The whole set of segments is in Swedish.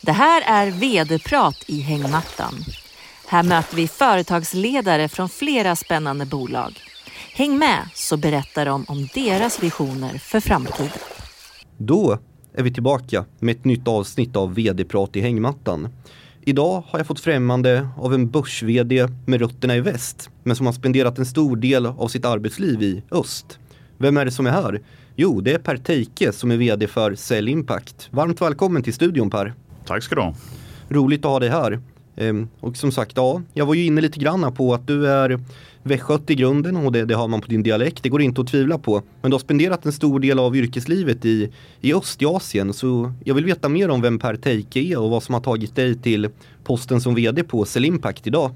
Det här är vd-prat i hängmattan. Här möter vi företagsledare från flera spännande bolag. Häng med så berättar de om deras visioner för framtiden. Då är vi tillbaka med ett nytt avsnitt av vd-prat i hängmattan. Idag har jag fått främmande av en börs-vd med rötterna i väst, men som har spenderat en stor del av sitt arbetsliv i öst. Vem är det som är här? Jo, det är Per Teike som är vd för Cell Impact. Varmt välkommen till studion Per. Tack ska du ha. Roligt att ha dig här. Ehm, och som sagt, ja, jag var ju inne lite grann på att du är västgöt i grunden och det, det har man på din dialekt. Det går inte att tvivla på. Men du har spenderat en stor del av yrkeslivet i, i Östasien. Så jag vill veta mer om vem Per Teike är och vad som har tagit dig till posten som vd på Cell Impact idag.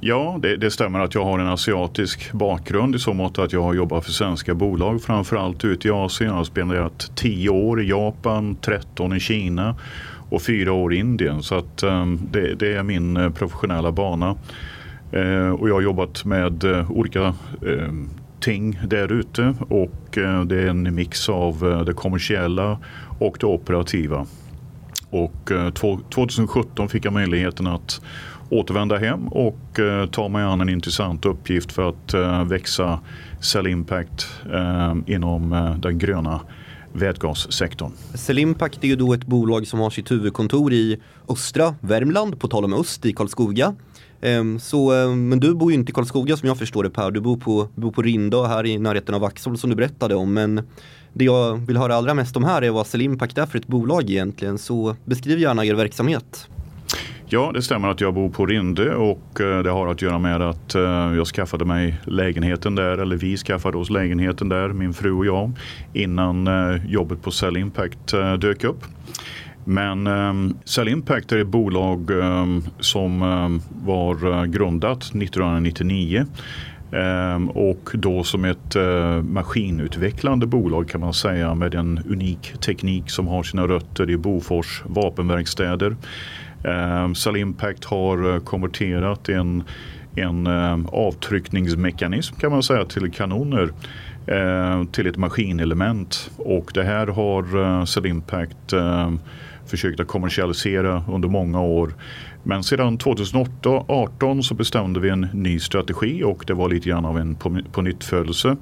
Ja, det, det, stämmer att jag har en asiatisk bakgrund i så mått att jag har jobbat för svenska bolag framförallt ute i Asien. Jag har spenderat 10 år i Japan, 13 i Kina och fyra år i Indien. Så att, ehm, det, det, är min eh, professionella bana. Eh, och jag har jobbat med eh, olika ehm, ting där ute och det är en mix av det kommersiella och det operativa. Och 2017 fick jag möjligheten att återvända hem och ta mig an en intressant uppgift för att växa Cell Impact ehm, inom den gröna vätgassektorn. Selimpact är ju då ett bolag som har sitt huvudkontor i östra Värmland, på tal om öst, i Karlskoga. Ehm, så, ehm, men du bor ju inte i Karlskoga som jag förstår det Per, du bor på, bor på Rindö här i närheten av Vaxholm som du berättade om. Men det jag vill höra allra mest om här är vad Selimpact är för ett bolag egentligen, så beskriv gärna er verksamhet. Ja, det stämmer att jag bor på Rinde och eh, det har att göra med att eh, jag skaffade mig lägenheten där, eller vi skaffade oss lägenheten där, min fru och jag, innan eh, jobbet på Cell Impact dök upp. Men ehm, um, Cell Impact är ett bolag ehm, som ehm, var grundat 1999 och då som ett maskinutvecklande bolag kan man säga med en unik teknik som har sina rötter i Bofors vapenverkstäder. Eh, Cell Impact har eh, konverterat en, en eh, avtryckningsmekanism kan man säga till kanoner eh, till ett maskinelement och det här har Cell Impact försökt att kommersialisera under många år. Men sedan 2018 så bestämde vi en ny strategi och det var lite grann av en på, på nytt födelse.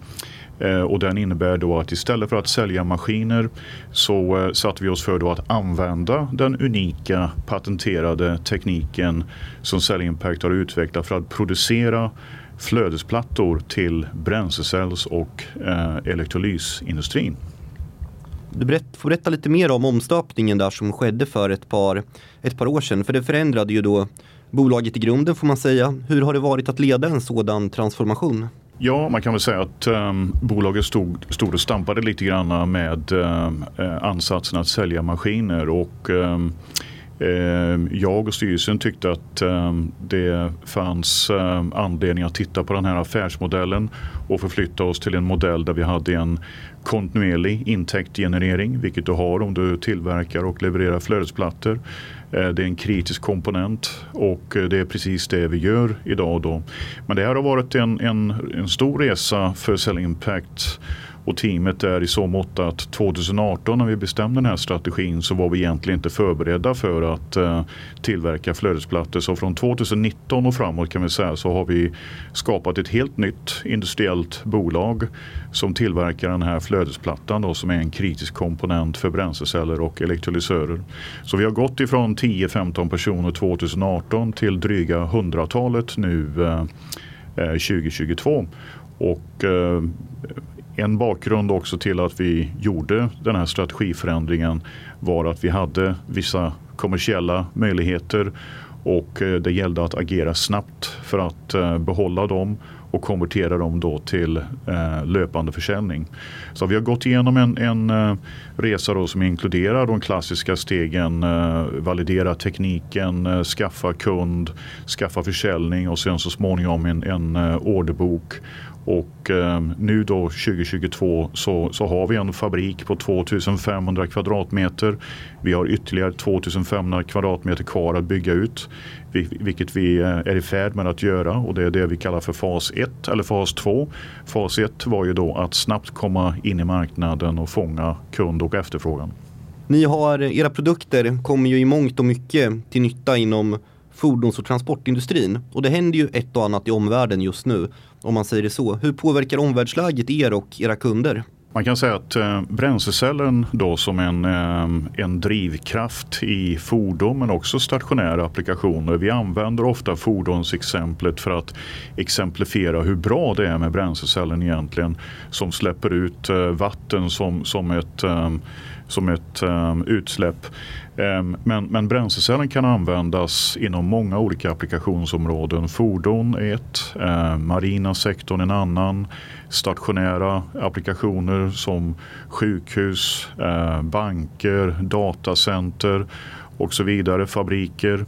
Eh, och den innebär då att istället för att sälja maskiner så eh, satte vi oss för då att använda den unika patenterade tekniken som Cell Impact har utvecklat för att producera flödesplattor till bränslecells och eh, elektrolysindustrin. Du får berätta lite mer om omstöpningen där som skedde för ett par, ett par år sedan. För det förändrade ju då bolaget i grunden får man säga. Hur har det varit att leda en sådan transformation? Ja, man kan väl säga att um, bolaget stod, stod och stampade lite grann med um, ansatsen att sälja maskiner och um, jag och styrelsen tyckte att det fanns anledning att titta på den här affärsmodellen och förflytta oss till en modell där vi hade en kontinuerlig intäktgenerering, vilket du har om du tillverkar och levererar flödesplattor. Eh, det är en kritisk komponent och eh, det är precis det vi gör idag. Då. Men det här har varit en, en, en stor resa för Cell Impact och teamet är i så mått att 2018 när vi bestämde den här strategin så var vi egentligen inte förberedda för att eh, tillverka flödesplattor. Så från 2019 och framåt kan vi säga så har vi skapat ett helt nytt industriellt bolag som tillverkar den här flödesplattan då, som är en kritisk komponent för bränsleceller och elektrolysörer. Så vi har gått ifrån 10-15 personer 2018 till dryga hundratalet nu eh, eh 2022. Och eh, en bakgrund också till att vi gjorde den här strategiförändringen var att vi hade vissa kommersiella möjligheter och eh, det gällde att agera snabbt för att eh, behålla dem och konvertera dem då till eh, löpande försäljning. Så vi har gått igenom en, en resa då som inkluderar de klassiska stegen validera tekniken, skaffa kund, skaffa försäljning och sen så småningom en, en orderbok och eh, nu då 2022 så, så har vi en fabrik på 2500 kvadratmeter. Vi har ytterligare 2500 kvadratmeter kvar att bygga ut. Vilket vi eh, är i färd med att göra och det är det vi kallar för fas 1 eller fas 2. Fas 1 var ju då att snabbt komma in i marknaden och fånga kund och efterfrågan. Ni har, era produkter kommer ju i mångt och mycket till nytta inom fordons och transportindustrin. Och det händer ju ett och annat i omvärlden just nu, om man säger det så. Hur påverkar omvärldsläget er och era kunder? Man kan säga att eh, bränslecellen då som en, eh, en drivkraft i fordon men också stationära applikationer. Vi använder ofta fordonsexemplet för att exemplifiera hur bra det är med bränslecellen egentligen som släpper ut eh, vatten som, som ett, eh, som ett um, utsläpp. Um, men, men bränslecellen kan användas inom många olika applikationsområden. Fordon är ett, uh, marina sektorn en annan, stationära applikationer som sjukhus, eh, banker, datacenter och så vidare, fabriker.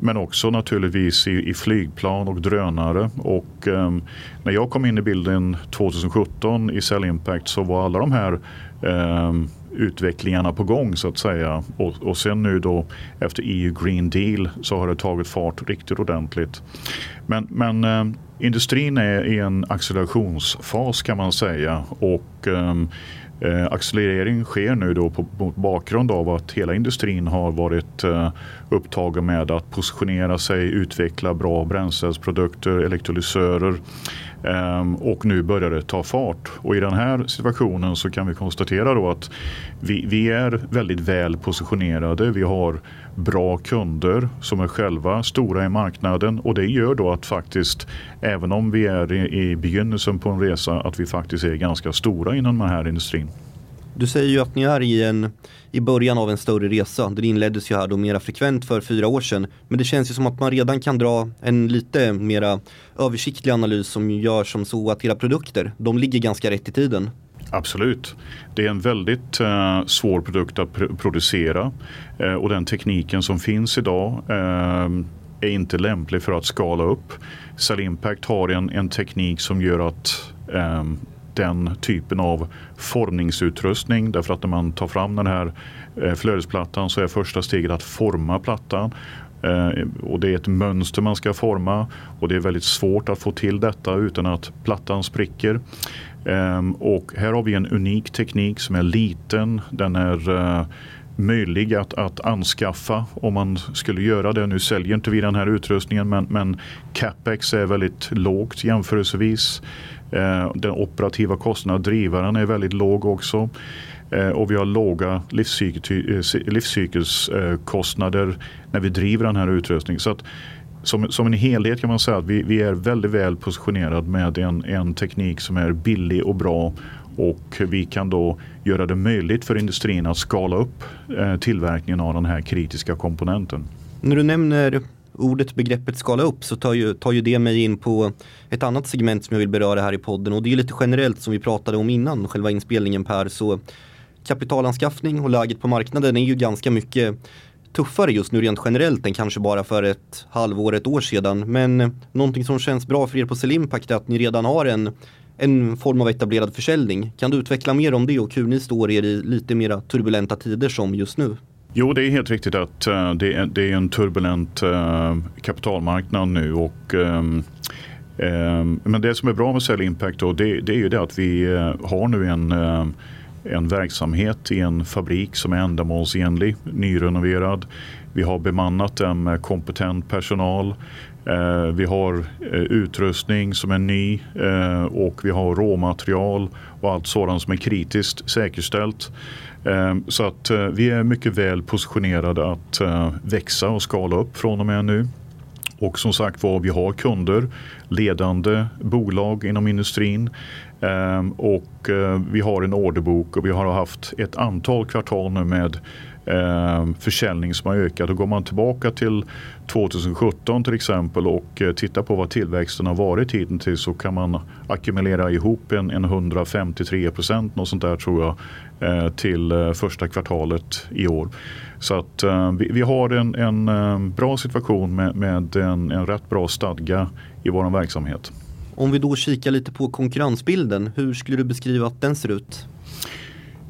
Men också naturligtvis i, i flygplan och drönare. Och, ehm, när jag kom in i bilden 2017 i Cell Impact så var alla de här ehm, utvecklingarna på gång så att säga. Och, och sen nu då efter EU Green Deal så har det tagit fart riktigt ordentligt. Men, men eh, industrin är i en accelerationsfas kan man säga. Och eh, eh, accelerering sker nu då på, mot bakgrund av att hela industrin har varit eh, upptagen med att positionera sig, utveckla bra bränsleprodukter, elektrolysörer Ehm, och nu börjar det ta fart. Och i den här situationen så kan vi konstatera då att vi, vi är väldigt väl positionerade. Vi har bra kunder som är själva stora i marknaden och det gör då att faktiskt även om vi är i, i begynnelsen på en resa att vi faktiskt är ganska stora inom den här industrin. Du säger ju att ni är i, en, i början av en större resa. Den inleddes ju här då mera frekvent för fyra år sedan. Men det känns ju som att man redan kan dra en lite mera översiktlig analys som gör som så att era produkter, de ligger ganska rätt i tiden. Absolut. Det är en väldigt eh, svår produkt att pr producera eh, och den tekniken som finns idag eh, är inte lämplig för att skala upp. Cell Impact har en, en teknik som gör att eh, den typen av formningsutrustning. Därför att när man tar fram den här eh, flödesplattan så är första steget att forma plattan. Eh, och det är ett mönster man ska forma och det är väldigt svårt att få till detta utan att plattan spricker. Ehm, och här har vi en unik teknik som är liten. Den är eh, möjlig att, att anskaffa om man skulle göra det. Nu säljer inte vi den här utrustningen men, men capex är väldigt lågt jämförelsevis. Eh, den operativa kostnaden, drivaren är väldigt låg också. Eh, och vi har låga eh, livscykelskostnader när vi driver den här utrustningen. Så att, som, som en helhet kan man säga att vi, vi är väldigt väl positionerade med en, en teknik som är billig och bra och vi kan då göra det möjligt för industrin att skala upp eh, tillverkningen av den här kritiska komponenten. När du nämner ordet, begreppet skala upp så tar ju, tar ju det mig in på ett annat segment som jag vill beröra här i podden och det är lite generellt som vi pratade om innan själva inspelningen Per. Så kapitalanskaffning och läget på marknaden är ju ganska mycket tuffare just nu rent generellt än kanske bara för ett halvår, ett år sedan. Men någonting som känns bra för er på Selimpact är att ni redan har en, en form av etablerad försäljning. Kan du utveckla mer om det och hur ni står er i lite mera turbulenta tider som just nu? Jo, det är helt riktigt att eh, det, är, det, är, en turbulent eh, kapitalmarknad nu. Och, eh, men det som är bra med Cell Impact då, det, det är ju det att vi har nu en, en verksamhet i en fabrik som är ändamålsenlig, nyrenoverad. Vi har bemannat den med kompetent personal. Eh, vi har eh, utrustning som är ny eh, och vi har råmaterial och allt sådant som är kritiskt säkerställt. Så att vi är mycket väl positionerade att växa och skala upp från och med nu. Och som sagt var, vi har kunder, ledande bolag inom industrin. Ehm, och eh, vi har en orderbok och vi har haft ett antal kvartal nu med Eh, försäljning som har ökat. Och går man tillbaka till 2017 till exempel och eh, tittar på vad tillväxten har varit hittills så kan man ackumulera ihop en, en 153 procent något sånt där tror jag eh, till första kvartalet i år. Så att vi, har en, en bra situation med, med en, en rätt bra stadga i vår verksamhet. Om vi då kikar lite på konkurrensbilden, hur skulle du beskriva att den ser ut?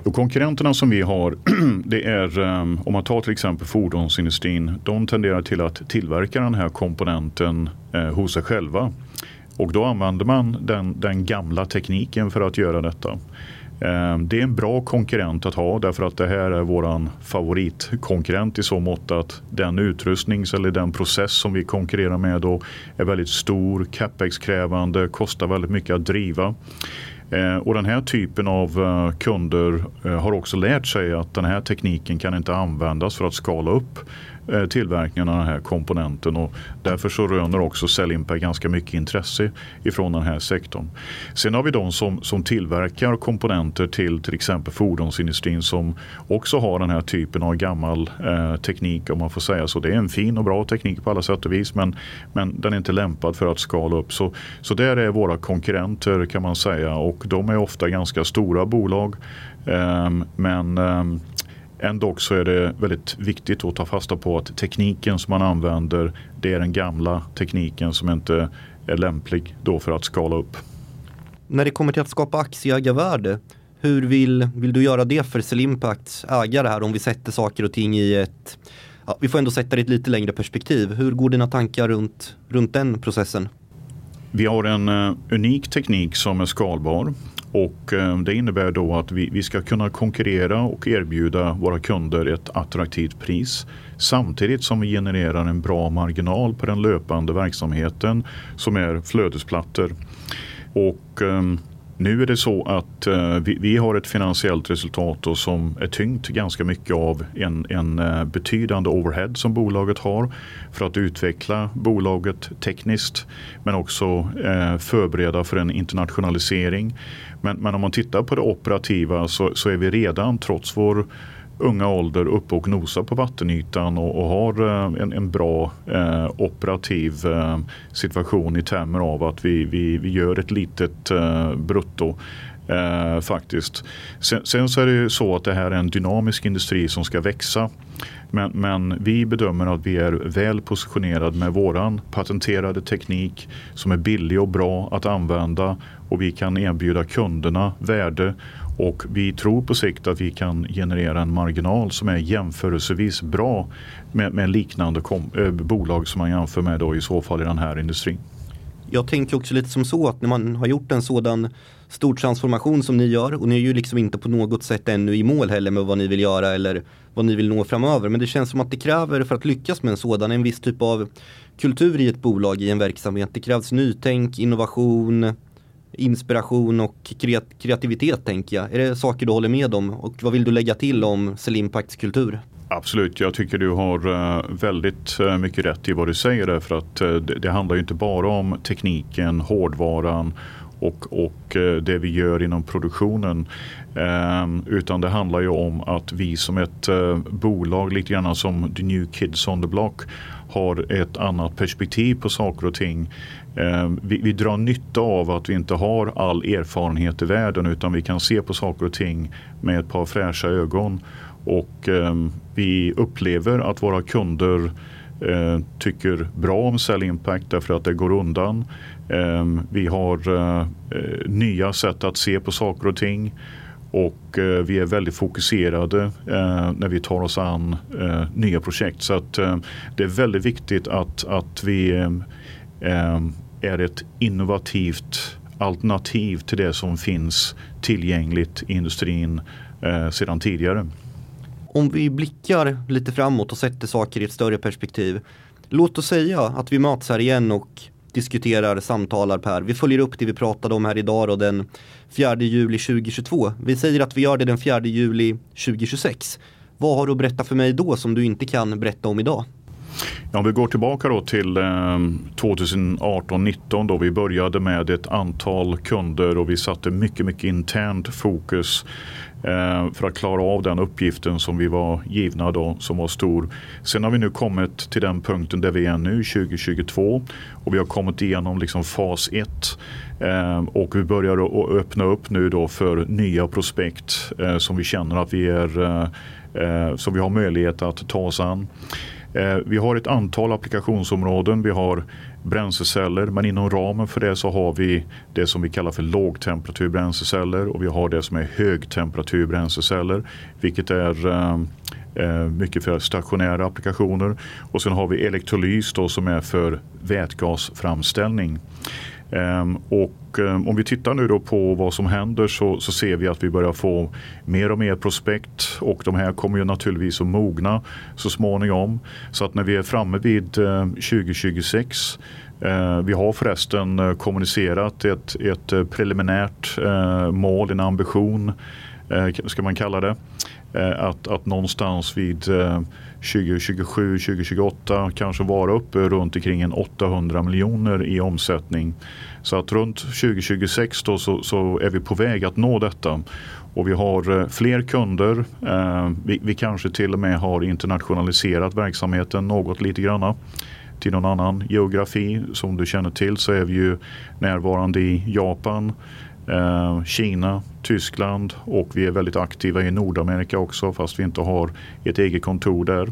Och konkurrenterna som vi har, det är ehm, om man tar till exempel fordonsindustrin, de tenderar till att tillverka den här komponenten eh, hos sig själva. Och då använder man den, den gamla tekniken för att göra detta. Ehm, det är en bra konkurrent att ha därför att det här är vår favoritkonkurrent i så mått att den utrustning eller den process som vi konkurrerar med då är väldigt stor, capex-krävande, kostar väldigt mycket att driva. Eh, och den här typen av eh, kunder eh, har också lärt sig att den här tekniken kan inte användas för att skala upp Eh, tillverkningen av den här komponenten och därför så röner också Cellimper ganska mycket intresse ifrån den här sektorn. Sen har vi de som, som tillverkar komponenter till till exempel fordonsindustrin som också har den här typen av gammal eh, teknik om man får säga så. Det är en fin och bra teknik på alla sätt och vis men, men den är inte lämpad för att skala upp. Så, så där är våra konkurrenter kan man säga och de är ofta ganska stora bolag. Eh, men eh, Ändå så är det väldigt viktigt att ta fasta på att tekniken som man använder det är den gamla tekniken som inte är lämplig då för att skala upp. När det kommer till att skapa aktieägarvärde, hur vill, vill du göra det för Selimpacts ägare här om vi sätter saker och ting i ett, ja, vi får ändå sätta det i ett lite längre perspektiv. Hur går dina tankar runt, runt den processen? Vi har en uh, unik teknik som är skalbar och eh, det innebär då att vi, vi ska kunna konkurrera och erbjuda våra kunder ett attraktivt pris samtidigt som vi genererar en bra marginal på den löpande verksamheten som är flödesplattor. Och ehm, nu är det så att eh, vi, vi, har ett finansiellt resultat som är tyngt ganska mycket av en, en eh, betydande overhead som bolaget har för att utveckla bolaget tekniskt men också eh, förbereda för en internationalisering. Men, men, om man tittar på det operativa så, så är vi redan trots vår unga ålder uppe och nosar på vattenytan och, och har eh, en, en bra eh, operativ eh, situation i termer av att vi, vi, vi gör ett litet eh, brutto. Eh, faktiskt. Sen, sen, så är det ju så att det här är en dynamisk industri som ska växa. Men, men vi bedömer att vi är väl positionerade med våran patenterade teknik som är billig och bra att använda och vi kan erbjuda kunderna värde och vi tror på sikt att vi kan generera en marginal som är jämförelsevis bra med, med liknande kom, äh, bolag som man jämför med då i så fall i den här industrin. Jag tänker också lite som så att när man har gjort en sådan stor transformation som ni gör och ni är ju liksom inte på något sätt ännu i mål heller med vad ni vill göra eller vad ni vill nå framöver. Men det känns som att det kräver för att lyckas med en sådan en viss typ av kultur i ett bolag i en verksamhet. Det krävs nytänk, innovation, inspiration och kreativitet tänker jag. Är det saker du håller med om och vad vill du lägga till om Selimpacts kultur? Absolut, jag tycker du har eh, väldigt eh, mycket rätt i vad du säger därför att eh, det handlar ju inte bara om tekniken, hårdvaran och, och det vi gör inom produktionen. Ehm, utan det handlar ju om att vi som ett bolag, lite grann som the new kids on the block, har ett annat perspektiv på saker och ting. Eh, vi, vi drar nytta av att vi inte har all erfarenhet i världen utan vi kan se på saker och ting med ett par fräscha ögon. Och eh, vi upplever att våra kunder eh, tycker bra om Sell Impact därför att det går undan. Eh, vi har eh, eh, nya sätt att se på saker och ting och eh, vi är väldigt fokuserade eh, när vi tar oss an eh, nya projekt. Så att, det är väldigt viktigt att, att vi Ehm, är ett innovativt alternativ till det som finns tillgängligt i industrin eh, sedan tidigare om vi blickar lite framåt och sätter saker i ett större perspektiv. Låt oss säga att vi möts här igen och diskuterar, samtalar Per. Vi följer upp det vi pratade om här idag då den 4 juli 2022. Vi säger att vi gör det den 4 juli 2026. Vad har du att berätta för mig då som du inte kan berätta om idag? Om vi går tillbaka då till ehm, 2018-19 då vi började med ett antal kunder och vi satte mycket, mycket internt fokus Eh, för att klara av den uppgiften som vi var givna då som var stor. Sen har vi nu kommit till den punkten där vi är nu 2022 och vi har kommit igenom liksom fas 1 eh, och vi börjar att öppna upp nu då för nya prospekt eh, som vi känner att vi är eh, eh, som vi har möjlighet att ta oss an. Eh, vi har ett antal applikationsområden. Vi har bränsleceller men inom ramen för det så har vi det som vi kallar för lågtemperaturbränsleceller och vi har det som är högtemperaturbränsleceller vilket är eh, eh mycket för stationära applikationer och sen har vi elektrolys då som är för vätgasframställning. Ehm, och ehm, om vi tittar nu då på vad som händer så, så ser vi att vi börjar få mer och mer prospekt och de här kommer ju naturligtvis att mogna så småningom. Så att när vi är framme vid ehm, 2026 vi har förresten eh, kommunicerat ett, ett eh, preliminärt eh, mål, en ambition ska man kalla det. Att, att någonstans vid 2027, 2028 kanske vara uppe runt omkring en 800 miljoner i omsättning. Så att runt 2026 då så, så är vi på väg att nå detta. Och vi har eh, fler kunder. Eh, vi, vi, kanske till och med har internationaliserat verksamheten något lite grann till någon annan geografi. Som du känner till så är vi ju närvarande i Japan, Eh, Kina, Tyskland och vi är väldigt aktiva i Nordamerika också fast vi inte har ett eget kontor där.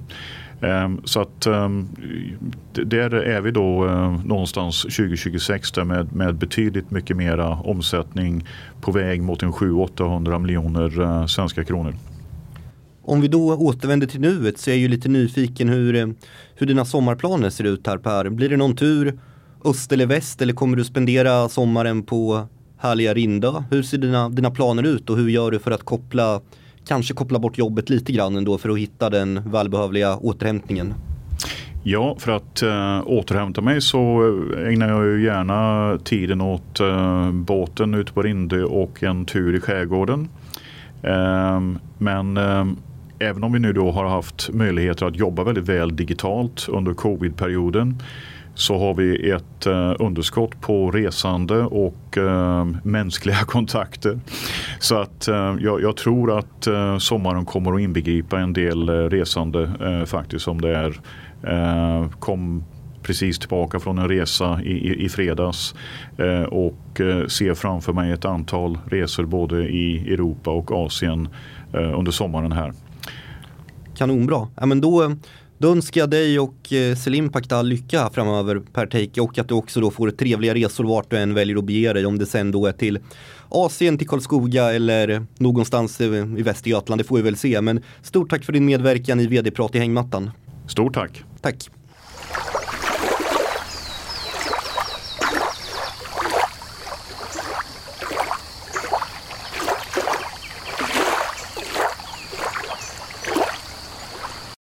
Ehm, så att ehm, där är vi då eh, någonstans 2026 där med, med betydligt mycket mera omsättning på väg mot en 700-800 miljoner eh, svenska kronor. Om vi då återvänder till nuet så är jag ju lite nyfiken hur, hur dina sommarplaner ser ut här Per. Blir det någon tur öst eller väst eller kommer du spendera sommaren på härliga Rinda? Hur ser dina, dina planer ut och hur gör du för att koppla kanske koppla bort jobbet lite grann ändå för att hitta den välbehövliga återhämtningen? Ja, för att äh, återhämta mig så ägnar jag ju gärna tiden åt äh, båten ute på Rinde och en tur i skärgården. Äh, men eh, även om vi nu då har haft möjligheter att jobba väldigt väl digitalt under covid-perioden så har vi ett eh, underskott på resande och eh, mänskliga kontakter. Så att eh, jag, jag, tror att eh, sommaren kommer att inbegripa en del eh, resande eh, faktiskt som det är. Eh, kom precis tillbaka från en resa i, i, i fredags eh, och eh, ser framför mig ett antal resor både i Europa och Asien under sommaren här. Kanonbra. Ja, men då då önskar jag dig och eh, Selim Pakta lycka framöver Per Teike och att du också då får trevliga resor vart du än väljer att bege dig. Om det sen då är till Asien, till Karlskoga eller någonstans i Västergötland. Det får vi väl se. Men stort tack för din medverkan i vd-prat i hängmattan. Stort tack. Tack.